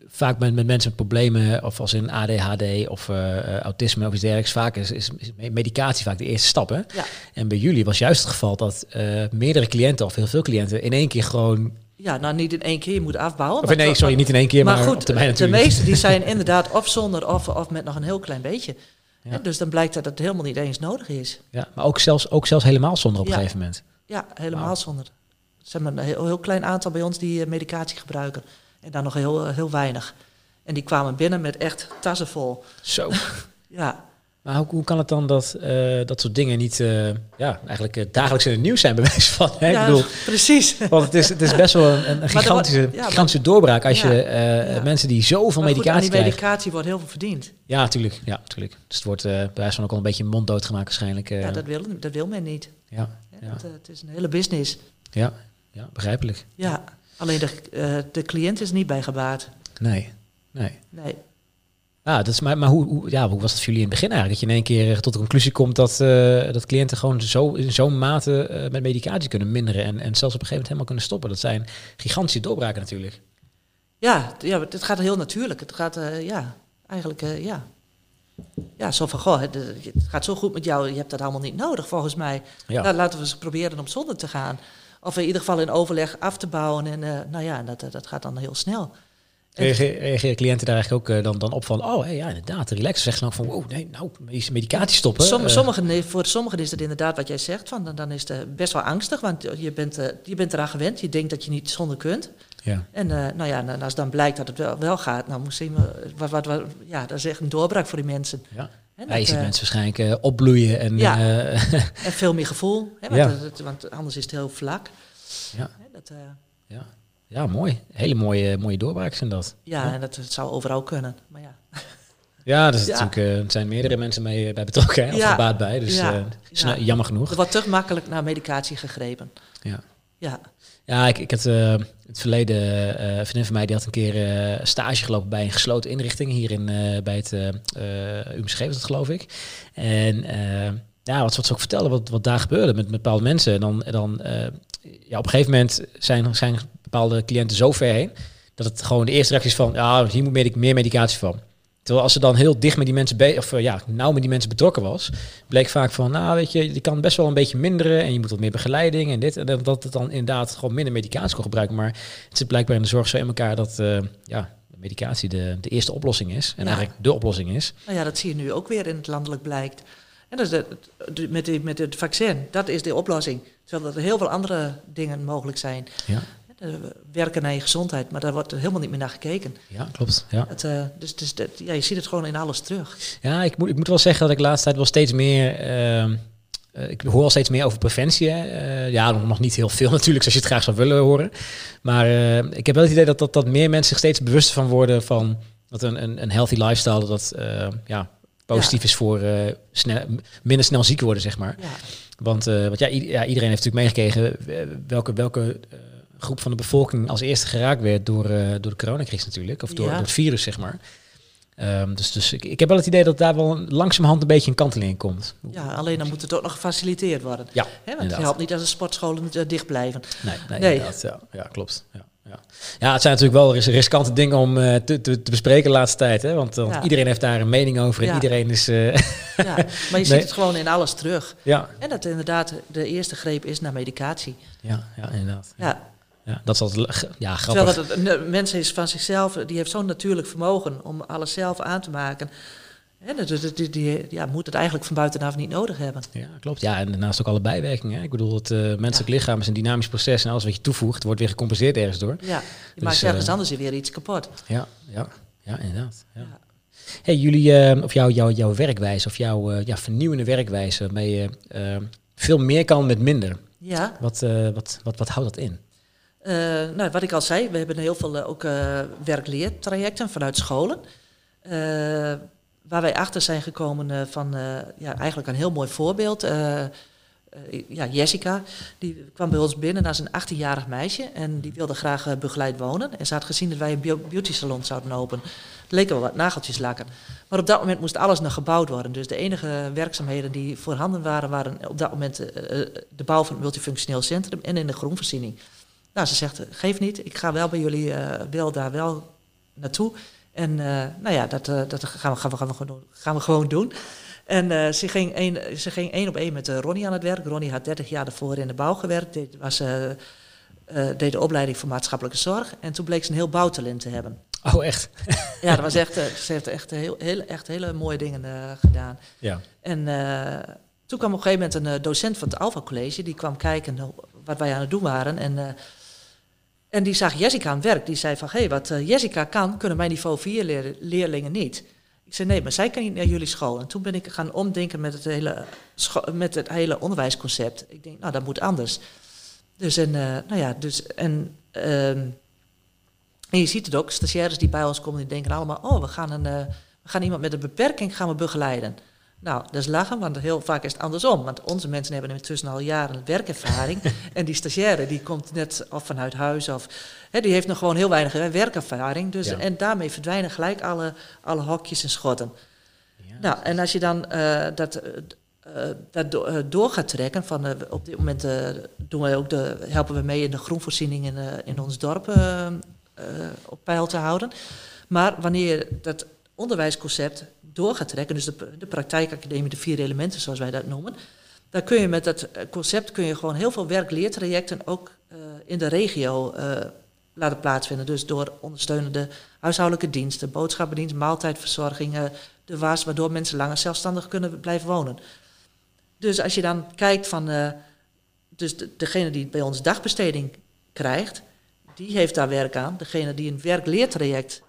vaak met, met mensen met problemen, of als in ADHD of eh, eh, autisme of iets dergelijks, vaak is, is, medicatie vaak de eerste stap. Hè? Ja. En bij jullie was juist het geval dat meerdere cliënten of heel veel cliënten in één keer gewoon. Ja, nou niet in één keer, je moet afbouwen. Of nee, sorry, niet in één keer, maar, maar goed, termijn de meeste die zijn inderdaad of zonder of, of met nog een heel klein beetje. Ja. Hè, Dus dan blijkt dat het helemaal niet eens nodig is. Ja, maar ook zelfs, ook zelfs helemaal zonder op een gegeven moment. Ja, helemaal zonder. Er zijn maar een heel, heel klein aantal bij ons die medicatie gebruiken. En dan nog heel, eh, heel weinig. En die kwamen binnen met echt tassen vol. Zo. Ja, Maar hoe, hoe kan het dan dat eh, dat soort dingen niet eh, ja, eigenlijk dagelijks in het nieuws zijn, bij wijze van? Hè? ja Ik bedoel, precies. want het is, het is best wel een, een gigantische, wordt- ja, maar- gigantische doorbraak als Ja, je mensen die zoveel Maar medicatie aan die krijgen. medicatie wordt heel veel verdiend. Ja, natuurlijk. Ja, natuurlijk. Dus het wordt bij wijze van ook al een beetje monddood gemaakt waarschijnlijk. Ja, dat wil, dat wil men niet. ja, het is een hele business. ja, ja, begrijpelijk. Ja, alleen de, eh, de cliënt is niet bij gebaat. Nee, nee. Nee. Ah, dat is, maar maar hoe, hoe, ja, hoe was het voor jullie in het begin eigenlijk? Dat je in één keer eh, tot de conclusie komt dat, eh, dat cliënten gewoon zo, in zo'n mate met medicatie kunnen minderen en, en zelfs op een gegeven moment helemaal kunnen stoppen. Dat zijn gigantische doorbraken natuurlijk. Ja, ja, het gaat heel natuurlijk. Het gaat, ja, eigenlijk, ja. Ja, zo van, goh, het, het gaat zo goed met jou, je hebt dat allemaal niet nodig volgens mij. Ja. Nou, laten we eens proberen om zonder te gaan. Of in ieder geval in overleg af te bouwen. En eh, nou ja, dat, dat gaat dan heel snel. Reageren cliënten daar eigenlijk ook eh, dan, dan op van, oh hey, ja, inderdaad, relax. Zeggen ze dan van, wow, nee, nou, medicatie stoppen. Som, eh, sommigen, nee, voor sommigen is het inderdaad wat jij zegt. Van, dan, dan is het best wel angstig, want je bent, eh, je bent eraan gewend. Je denkt dat je niet zonder kunt. ja. En eh, nou ja, en als dan blijkt dat het wel, wel gaat, nou we- wat, wat, wat, ja, dat is echt een doorbraak voor die mensen. Ja. Hè, je ziet eh, mensen waarschijnlijk eh, opbloeien en Ja. eh, En veel meer gevoel, hè, want, Ja. dat- dat- want anders is het heel vlak. Ja. Hè, dat, ja. ja, mooi. Hele mooie, mooie doorbraken zijn dat. ja, Ja. en dat, zou overal kunnen. Maar ja, Ja, dus natuurlijk, er zijn meerdere mensen mee, bij betrokken, hè, of gebaat bij. Dus jammer genoeg. er wordt te makkelijk naar medicatie gegrepen. Ja. Ja, Ja, ik, ik had eh, het verleden, eh, een vriendin van mij die had een keer eh, stage gelopen bij een gesloten inrichting hier in, bij het uh, UMCG, was dat geloof ik. En ja, wat, wat ze ook vertelde, wat, wat daar gebeurde met, met bepaalde mensen. En dan, dan ja, op een gegeven moment zijn, zijn bepaalde cliënten zo ver heen, dat het gewoon de eerste reactie is van, ja, hier moet medic- meer medicatie van. Terwijl als ze dan heel dicht met die mensen, be- of eh, ja, nauw met die mensen betrokken was, bleek vaak van, nou weet je, je kan best wel een beetje minderen en je moet wat meer begeleiding en dit. En dat- het dan inderdaad gewoon minder medicatie kon gebruiken. Maar het zit blijkbaar in de zorg zo in elkaar dat eh, ja, de medicatie de, de eerste oplossing is. En Ja. eigenlijk de oplossing is. nou ja, dat zie je nu ook weer in het landelijk blijkt. En dat is de, de- met, die, met het vaccin, dat is de oplossing. Terwijl er heel veel andere dingen mogelijk zijn. Ja, werken naar je gezondheid, maar daar wordt er helemaal niet meer naar gekeken. ja klopt. Ja. Het, eh, dus dus dat, ja, je ziet het gewoon in alles terug. Ja, ik moet, ik moet wel zeggen dat ik de laatste tijd wel steeds meer. ehm, eh, ik hoor al steeds meer over preventie. Hè. Eh, ja, nog, niet heel veel natuurlijk, zoals je het graag zou willen horen. Maar eh, ik heb wel het idee dat, dat, dat meer mensen zich steeds bewuster van worden van dat een, een, een healthy lifestyle dat eh, ja, positief Ja. is voor eh, snel, minder snel ziek worden, zeg maar. Ja, Want, eh, want ja, ja, iedereen heeft natuurlijk meegekregen eh, welke, welke eh, groep van de bevolking als eerste geraakt werd door, eh, door de coronacrisis natuurlijk. Of door, Ja. door het virus, zeg maar. Ehm, dus dus ik, ik heb wel het idee dat daar wel langzamerhand een beetje een kanteling in komt. ja, alleen dan moet het ook nog gefaciliteerd worden. Ja, want het helpt niet als de sportscholen eh, dicht blijven. Nee, nee, Nee. inderdaad. Ja, ja klopt. Ja, ja. ja, het zijn natuurlijk wel ris- riskante dingen om eh, te, te, te bespreken de laatste tijd. Hè? Want, want Ja. iedereen heeft daar een mening over en Ja. iedereen is... Ja, maar je Nee. ziet het gewoon in alles terug. ja, En dat inderdaad de eerste greep is naar medicatie. ja, ja, inderdaad. Ja. Ja, dat is altijd ja, grappig. terwijl dat een een mens is van zichzelf, die heeft zo'n natuurlijk vermogen om alles zelf aan te maken. En die, die, ja, moet het eigenlijk van buitenaf niet nodig hebben. Ja, klopt. Ja, en daarnaast ook alle bijwerkingen. Hè. Ik bedoel, het uh, menselijk lichaam is een dynamisch proces en alles wat je toevoegt wordt weer gecompenseerd ergens door. Ja, je Dus, maakt ergens eh, anders weer iets kapot. Ja, ja, ja inderdaad. Ja. Ja. Hey, jullie, eh, of jouw jouw jouw werkwijze of jouw eh, ja, vernieuwende werkwijze, waarmee je eh, veel meer kan met minder. Ja, Wat, eh, wat, wat, wat houdt dat in? Eh, nou, wat ik al zei, we hebben heel veel eh, ook eh, werkleertrajecten vanuit scholen. Waar wij achter zijn gekomen van ja, eigenlijk een heel mooi voorbeeld. Ja, Jessica, die kwam bij ons binnen als een 18-jarig meisje en die wilde graag begeleid wonen. En ze had gezien dat wij een beauty salon zouden openen. Het leken wel wat nageltjes lakken. Maar op dat moment moest alles nog gebouwd worden. Dus de enige werkzaamheden die voorhanden waren, waren op dat moment de bouw van het multifunctioneel centrum en in de groenvoorziening. Nou, ze zegt, geef niet, ik ga wel bij jullie, uh, wil daar wel naartoe. En uh, nou ja, dat, uh, dat gaan, we, gaan, we, gaan, we gewoon, gaan we gewoon doen. En ze, ging één, ze ging één op één met Ronnie aan het werk. Ronnie had 30 jaar daarvoor in de bouw gewerkt. Deed, was, deed de opleiding voor maatschappelijke zorg. En toen bleek ze een heel bouwtalent te hebben. Oh, echt? ja, dat was echt, ze heeft echt, heel, heel, echt hele mooie dingen gedaan. Ja. En toen kwam op een gegeven moment een docent van het Alpha College. Die kwam kijken wat wij aan het doen waren. En en die zag Jessica aan het werk. Die zei van, hé, hey, wat uh, Jessica kan, kunnen mijn niveau 4 leer leerlingen niet. Ik zei, nee, maar zij kan niet naar jullie school. En toen ben ik gaan omdenken met het hele, met het hele onderwijsconcept. Ik denk, nou, dat moet anders. Dus, en, uh, nou ja, dus, en, uh, en je ziet het ook, stagiaires die bij ons komen, die denken allemaal, oh, we gaan, een, uh, we gaan iemand met een beperking gaan begeleiden. Nou, dat is lachen, want heel vaak is het andersom. Want onze mensen hebben intussen al jaren werkervaring. en die stagiaire, die komt net of vanuit huis of... Hè, die heeft nog gewoon heel weinig werkervaring. Dus, En daarmee verdwijnen gelijk alle, alle hokjes en schotten. Ja. Nou, en als je dan uh, dat, uh, dat do, uh, door gaat trekken... Van, op dit moment doen wij ook de, helpen we mee in de groenvoorziening in, in ons dorp op peil te houden. Maar wanneer dat onderwijsconcept door gaat trekken, dus de, de praktijkacademie, de vier elementen zoals wij dat noemen, dan kun je met dat eh, concept kun je gewoon heel veel werkleertrajecten ook uh, in de regio uh, laten plaatsvinden. Dus door ondersteunende huishoudelijke diensten, boodschappendienst, maaltijdverzorging, de was, waardoor mensen langer zelfstandig kunnen blijven wonen. Dus als je dan kijkt van, dus de, degene die bij ons dagbesteding krijgt, die heeft daar werk aan. Degene die een werkleertraject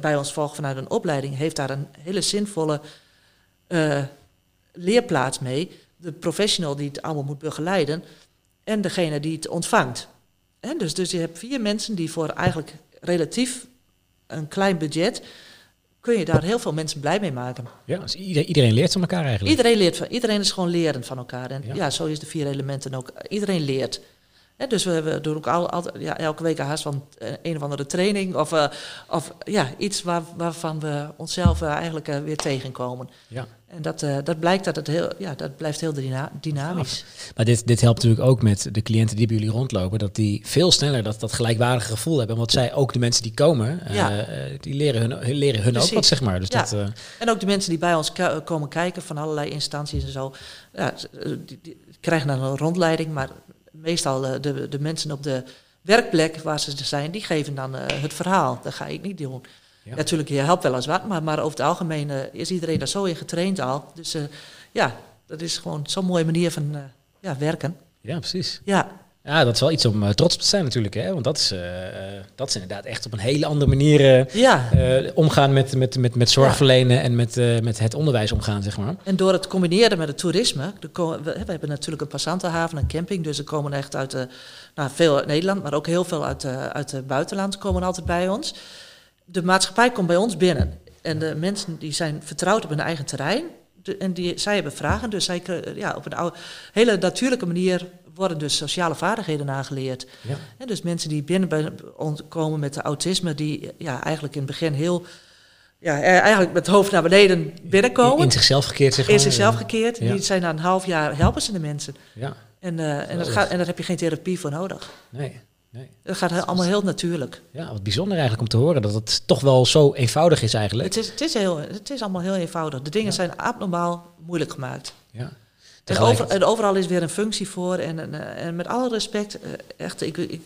bij ons volgt vanuit een opleiding, heeft daar een hele zinvolle uh, leerplaats mee. De professional die het allemaal moet begeleiden en degene die het ontvangt. En dus, dus je hebt vier mensen die voor eigenlijk relatief een klein budget kun je daar heel veel mensen blij mee maken. Ja, dus iedereen leert van elkaar eigenlijk. Iedereen leert van, iedereen is gewoon lerend van elkaar. En ja, ja zo is de vier elementen ook. Iedereen leert dus we, we, doen ook al, al, ja, elke week haast van eh, een of andere training. Of, uh, of ja, iets waar, waarvan we onszelf uh, eigenlijk weer tegenkomen. Ja. En dat, dat blijkt dat het heel, ja, dat blijft heel dyna dynamisch. Maar dit, dit helpt natuurlijk ook met de cliënten die bij jullie rondlopen. Dat die veel sneller dat, dat gelijkwaardige gevoel hebben. Want zij, ook de mensen die komen, ja. die leren hun, leren hun ook wat, zeg maar. Dus ja. dat, En ook de mensen die bij ons komen kijken van allerlei instanties en zo. Ja, die, die krijgen dan een rondleiding, maar meestal uh, de, de mensen op de werkplek waar ze zijn, die geven dan uh, het verhaal. Dat ga ik niet doen. Ja. Natuurlijk, je helpt wel eens wat, maar, maar over het algemeen uh, is iedereen daar zo in getraind al. Dus ja, dat is gewoon zo'n mooie manier van ja, werken. Ja, precies. Ja. Ja, dat is wel iets om uh, trots op te zijn natuurlijk. Hè? Want dat is, uh, dat is inderdaad echt op een hele andere manier uh, ja. omgaan met, met, met, met zorg verlenen ja. en met, met het onderwijs omgaan, zeg maar. En door het combineren met het toerisme, we, we, hebben natuurlijk een passantenhaven, een camping, dus er komen echt uit, nou, veel uit Nederland, maar ook heel veel uit, uit het buitenland komen altijd bij ons. De maatschappij komt bij ons binnen en de mensen die zijn vertrouwd op hun eigen terrein. De, en die, zij hebben vragen, dus zij ja, op een oude, hele natuurlijke manier worden dus sociale vaardigheden aangeleerd. Ja. En dus mensen die binnen komen met de autisme, die ja, eigenlijk in het begin heel. Ja, eh, eigenlijk met het hoofd naar beneden binnenkomen. In, in zichzelf gekeerd, zeg maar. In zichzelf gekeerd. Ja. Die zijn na een half jaar helpen ze de mensen. Ja. En, uh, en, dat gaat, en daar heb je geen therapie voor nodig. Nee. Nee. Dat gaat heel, allemaal heel natuurlijk. Ja, wat bijzonder eigenlijk om te horen dat het toch wel zo eenvoudig is eigenlijk. Het is, het is, heel, het is allemaal heel eenvoudig. De dingen ja. zijn abnormaal moeilijk gemaakt. Ja. En, over, en, overal is weer een functie voor. En, en, en met alle respect, eh, echt, ik, ik,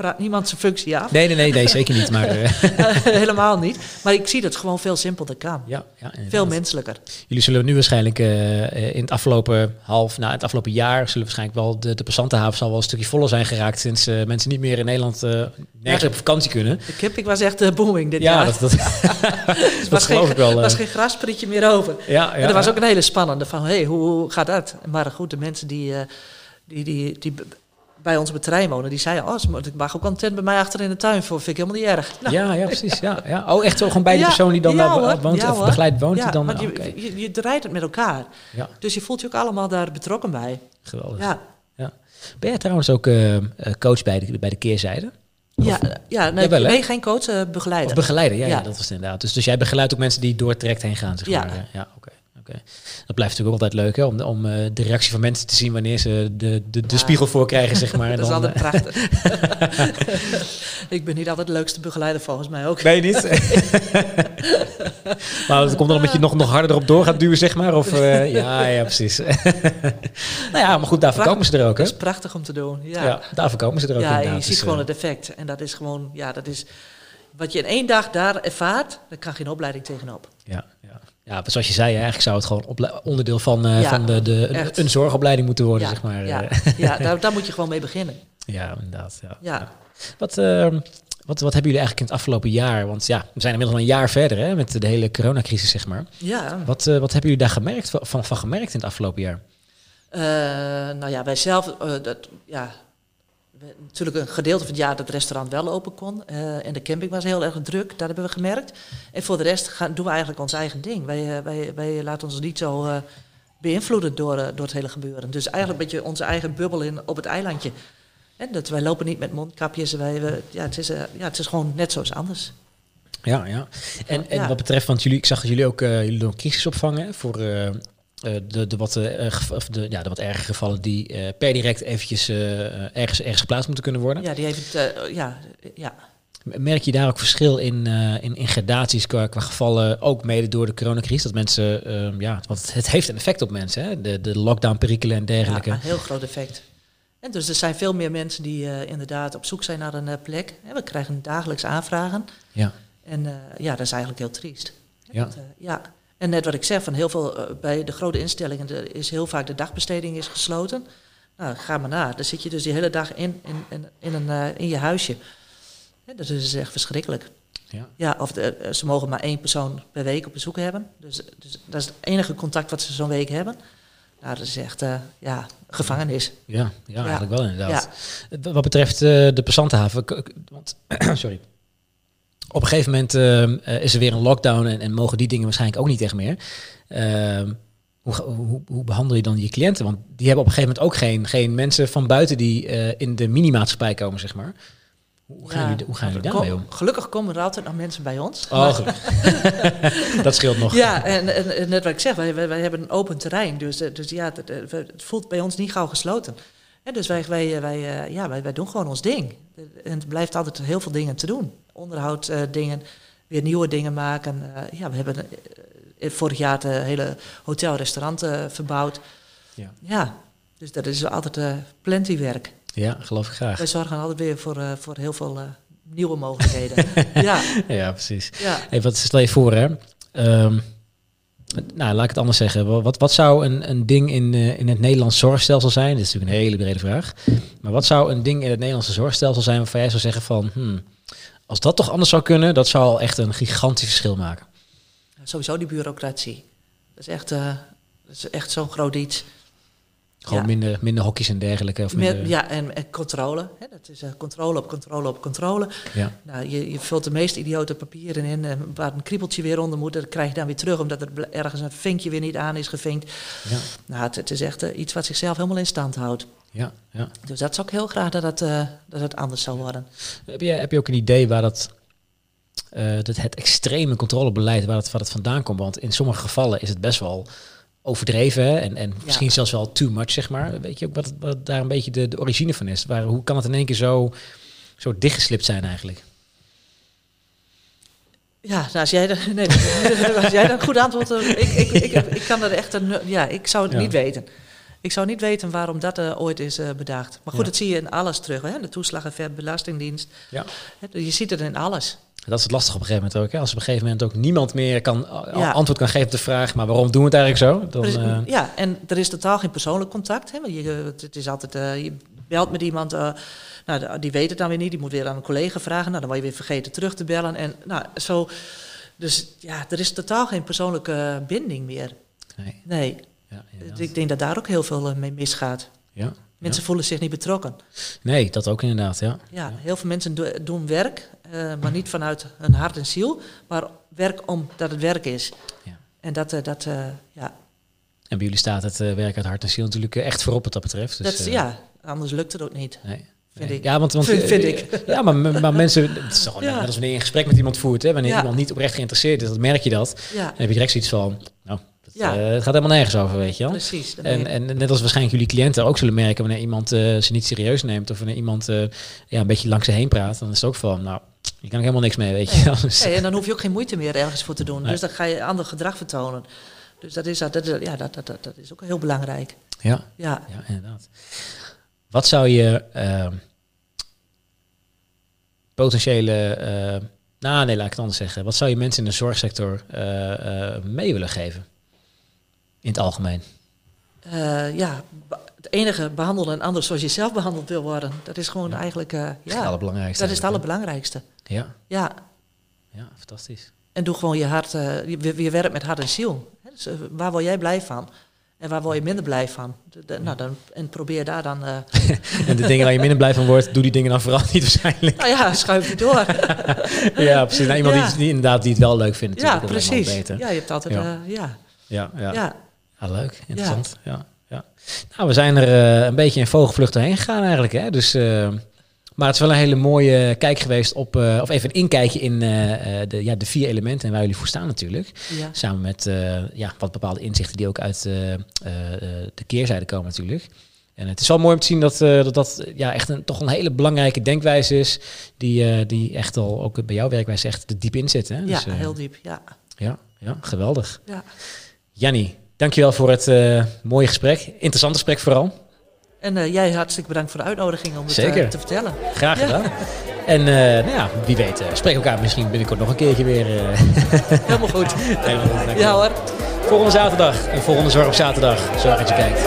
praat niemand zijn functie af. Nee, nee, nee, nee zeker niet. Maar, uh. Helemaal niet. Maar ik zie dat het gewoon veel simpelder kan. Ja, ja, veel menselijker. Jullie zullen nu waarschijnlijk uh, in het afgelopen half, nou, het afgelopen jaar, zullen waarschijnlijk wel de, de passantenhaven zal wel een stukje voller zijn geraakt. Sinds uh, mensen niet meer in Nederland nergens op vakantie kunnen. De camping was echt booming dit ja, jaar. Dat, dat, dat was geen, ik wel. Er was geen grasprietje meer over. Ja, ja, en er was ook een hele spannende van, hé, hey, hoe, hoe, gaat dat? Maar goed, de mensen die, die, die, die bij het terrein wonen, die zeiden, oh, ik mag ook een tent bij mij achter in de tuin voor, vind ik helemaal niet erg. Nou. Ja, ja, precies. Ja, ja. Oh, echt zo gewoon bij de persoon die dan ja, daar woont, ja, of begeleid woont. Die dan, maar je, okay. je, je, draait het met elkaar. Ja. Dus je voelt je ook allemaal daar betrokken bij. Geweldig. Ja. ja. Ben jij trouwens ook uh, coach bij de, bij de keerzijde? Ja, ja, nee, wel, nee, geen coach, uh, begeleider. Of begeleider, ja, ja. dat was het inderdaad. Dus, dus jij begeleidt ook mensen die door het traject heen gaan, zeg ja. maar. Ja, oké. oké. Dat blijft natuurlijk ook altijd leuk, hè? Om, om eh, de reactie van mensen te zien wanneer ze de, de, de Ja. spiegel voor krijgen, zeg maar. Dat is dan, altijd eh, prachtig. ik ben niet altijd de leukste begeleider volgens mij ook. Je niet? maar dat komt dan omdat je nog, nog harder erop door gaat duwen, zeg maar? Of, eh, ja, ja, precies. nou ja, maar goed, daarvoor komen ze er ook, hè? Dat is prachtig om te doen. Ja, Ja, ja. daarvoor komen ze er ook inderdaad. je ziet Dus, gewoon eh, het effect. En dat is gewoon, ja, dat is wat je in één dag daar ervaart, daar kan geen opleiding tegenop. Ja, ja. Ja, zoals je zei, eigenlijk zou het gewoon onderdeel van, eh, Ja, van de, de, een, een zorgopleiding moeten worden, ja, zeg maar. ja, eh. ja daar, daar moet je gewoon mee beginnen. ja, inderdaad. Ja. Ja. Wat, ehm, wat, wat hebben jullie eigenlijk in het afgelopen jaar? Want ja, we zijn inmiddels al een jaar verder hè, met de hele coronacrisis, zeg maar. Ja, Wat, eh, wat hebben jullie daar gemerkt, van, van gemerkt in het afgelopen jaar? Nou ja, wij zelf, dat, ja, we- natuurlijk een gedeelte van het jaar dat het restaurant wel open kon. eh, en de camping was heel erg druk, dat hebben we gemerkt. En voor de rest gaan, doen we eigenlijk ons eigen ding. Wij, eh, wij, wij laten ons niet zo eh, beïnvloeden door, door het hele gebeuren. Dus eigenlijk een beetje onze eigen bubbel in, op het eilandje. En dat, wij lopen niet met mondkapjes. Wij, we- ja, het, is, ja, het is gewoon net zoals anders. Ja, ja. En, en Ja. wat betreft, want jullie, ik zag dat jullie ook jullie doen hè, voor eh, de, de, wat, gev- of de, ja, de wat erge gevallen die per direct eventjes ergens, ergens geplaatst moeten kunnen worden. Ja, die heeft het, ja, ja. Merk je daar ook verschil in, in, in gradaties qua, qua gevallen, ook mede door de coronacrisis? Dat mensen, ehm, ja, want het, heeft een effect op mensen, hè? De, de lockdown-perikelen en dergelijke. Ja, een heel groot effect. En dus er zijn veel meer mensen die inderdaad op zoek zijn naar een plek. We krijgen dagelijks aanvragen. Ja, En ja, dat is eigenlijk heel triest. ja, Dat, ja. En net wat ik zeg, van heel veel, eh, bij de grote instellingen is heel vaak de dagbesteding is gesloten. Nou, ga maar na. Dan zit je dus die hele dag in, in, in, in, een, eh, in je huisje. Dat is echt verschrikkelijk. ja. Ja, of de, eh, ze mogen maar één persoon per week op bezoek hebben. Dus, dus dat is het enige contact wat ze zo'n week hebben. Nou, dat is echt, ja, gevangenis. Ja, ja, eigenlijk wel inderdaad. Ja. Wat betreft de passantenhaven, want, sorry. Op een gegeven moment ehm, eh, is er weer een lockdown en, en mogen die dingen waarschijnlijk ook niet echt meer. Ehm, hoe, hoe, hoe behandel je dan je cliënten? Want die hebben op een gegeven moment ook geen, geen mensen van buiten die eh, in de minimaatschappij komen, zeg maar. Hoe gaan Ja, jullie, hoe gaan jullie kom- daarmee om? Gelukkig komen er altijd nog mensen bij ons. Oh, dat scheelt nog. Ja, en, en, en net wat ik zeg, wij, wij, hebben een open terrein. Dus, eh, dus ja, het, voelt bij ons niet gauw gesloten. En dus wij, wij, wij, eh, ja, wij, wij doen gewoon ons ding. En het blijft altijd heel veel dingen te doen. Onderhoud eh, dingen, weer nieuwe dingen maken. Eh, ja, we hebben eh, vorig jaar het hele hotel-restaurant verbouwd. Ja. Ja, dus dat is altijd plenty werk. Ja, geloof ik graag. Wij zorgen altijd weer voor, voor heel veel nieuwe mogelijkheden. ja, Ja, precies. ja. Hey, wat stel je voor, hè? Ehm, nou, laat ik het anders zeggen. Wat, wat zou een, een ding in, in het Nederlands zorgstelsel zijn? Dit is natuurlijk een hele brede vraag. Maar wat zou een ding in het Nederlandse zorgstelsel zijn waarvan jij zou zeggen van... Hmm, als dat toch anders zou kunnen, dat zou al echt een gigantisch verschil maken. Sowieso die bureaucratie. Dat is echt, eh, dat is echt zo'n groot iets. Gewoon Ja. minder, minder hokjes en dergelijke. Of Met, ja, en, en controle. Hè, dat is eh, controle op controle op controle. ja. Nou, je, je vult de meest idiote papieren in, eh, waar een kriebeltje weer onder moet. Dat krijg je dan weer terug, omdat er ergens een vinkje weer niet aan is gevinkt. Ja, Nou, het, het is echt eh, iets wat zichzelf helemaal in stand houdt. ja, ja. Dus dat zou ik heel graag dat het, dat het anders zou worden. Heb, je, heb je ook een idee waar dat, dat het extreme controlebeleid, waar het, waar het vandaan komt? Want in sommige gevallen is het best wel overdreven en, en misschien zelfs wel too much, zeg maar. Weet je ook wat, wat daar een beetje de, de origine van is? Waar, hoe kan het in één keer zo, zo dichtgeslipt zijn eigenlijk? Ja, nou, als jij, nee, als jij dat goed antwoordt, eh, ik, ik, ik, ik kan dat echt, een, ja, ik zou het Ja. niet weten. Ik zou niet weten waarom dat eh, ooit is eh, bedacht. Maar goed, Ja. dat zie je in alles terug. Hè? De toeslagenver, belastingdienst. Ja. Je ziet het in alles. Dat is het lastige op een gegeven moment ook. Hè? Als op een gegeven moment ook niemand meer kan, Ja. antwoord kan geven op de vraag, maar waarom doen we het eigenlijk zo? Dan, is- eh, ja, en er is totaal geen persoonlijk contact. Hè? Want je, eh, het is altijd, eh, je belt met iemand, eh, nou, die weet het dan weer niet. Die moet weer aan een collega vragen. Nou, dan word je weer vergeten terug te bellen. En, nou, zo, dus ja, er is totaal geen persoonlijke eh, binding meer. nee. Nee, Ja, inderdaad. ik denk dat daar ook heel veel eh, mee misgaat. ja. Mensen voelen zich niet betrokken. Nee, dat ook inderdaad, ja. Ja, heel veel mensen do- doen werk, eh, maar niet vanuit hun hart en ziel, maar werk omdat het werk is. Ja. En dat, eh, dat eh, ja, En bij jullie staat het werk uit hart en ziel natuurlijk echt voorop wat dat betreft. Dus, dat, ja, anders lukt het ook niet. Nee. Vind ik. Ja, want, want Vind- vind ik. Ja, maar, maar mensen, het is toch Ja. net als wanneer je een gesprek met iemand voert, hè, wanneer Ja. iemand niet oprecht geïnteresseerd is, dan merk je dat. Ja, Dan heb je direct zoiets van, Het, Ja. eh, het gaat helemaal nergens over, weet je wel. Precies. En, en net als waarschijnlijk jullie cliënten ook zullen merken wanneer iemand eh, ze niet serieus neemt of wanneer iemand eh, ja, een beetje langs ze heen praat, dan is het ook van, nou, je kan er helemaal niks mee, weet je wel. Dus- Nee, en dan hoef je ook geen moeite meer ergens voor te doen. Nee. Dus dan ga je ander gedrag vertonen. Dus dat is, dat, dat, ja, dat, dat, dat, is ook heel belangrijk. ja, Ja. ja, inderdaad. Wat zou je ehm, potentiële, nou nee, laat ik het anders zeggen. Wat zou je mensen in de zorgsector mee willen geven? In het algemeen. Eh, ja, het enige behandelen een ander zoals je zelf behandeld wil worden. Dat is gewoon Ja. eigenlijk, eh, Dat is het allerbelangrijkste. dat is het allerbelangrijkste. Ja, Ja, ja, fantastisch. en doe gewoon je hart, eh, je, je werkt met hart en ziel. Hè, Dus, waar word jij blij van? En waar word je minder blij van? De- de- nou, dan, en probeer daar dan, eh, En de dingen waar je minder blij van wordt, doe die dingen dan vooral niet waarschijnlijk. nou ja, schuif je door. ja, precies. Nou, iemand Ja. die, die inderdaad die het wel leuk vindt. ja, precies. Beter. Ja, je hebt altijd, Ja. ja, ja, Ja, ja. Ah, leuk, interessant. Ja. Ja, Nou, we zijn er eh, een beetje in vogelvlucht doorheen gegaan eigenlijk. Hè? Dus, eh, maar het is wel een hele mooie kijk geweest op, eh, of even een inkijkje in de, ja, de vier elementen en waar jullie voor staan natuurlijk. ja. Samen met ja, wat bepaalde inzichten die ook uit de keerzijde komen natuurlijk. En het is wel mooi om te zien dat dat, dat ja, echt een, toch een hele belangrijke denkwijze is. Die, die echt al ook bij jouw werkwijze echt er diep in zit. Hè? ja Dus, heel diep, ja. ja, ja, geweldig. ja. Jannie, dankjewel voor het eh, mooie gesprek. Interessant gesprek vooral. En eh, jij hartstikke bedankt voor de uitnodiging om het eh, te vertellen. Graag Ja. gedaan. En nou ja, wie weet, spreken elkaar misschien binnenkort nog een keertje weer. Helemaal goed. Helemaal goed. Ja hoor. Volgende zaterdag en volgende Zorg op zaterdag. Zorg dat je kijkt.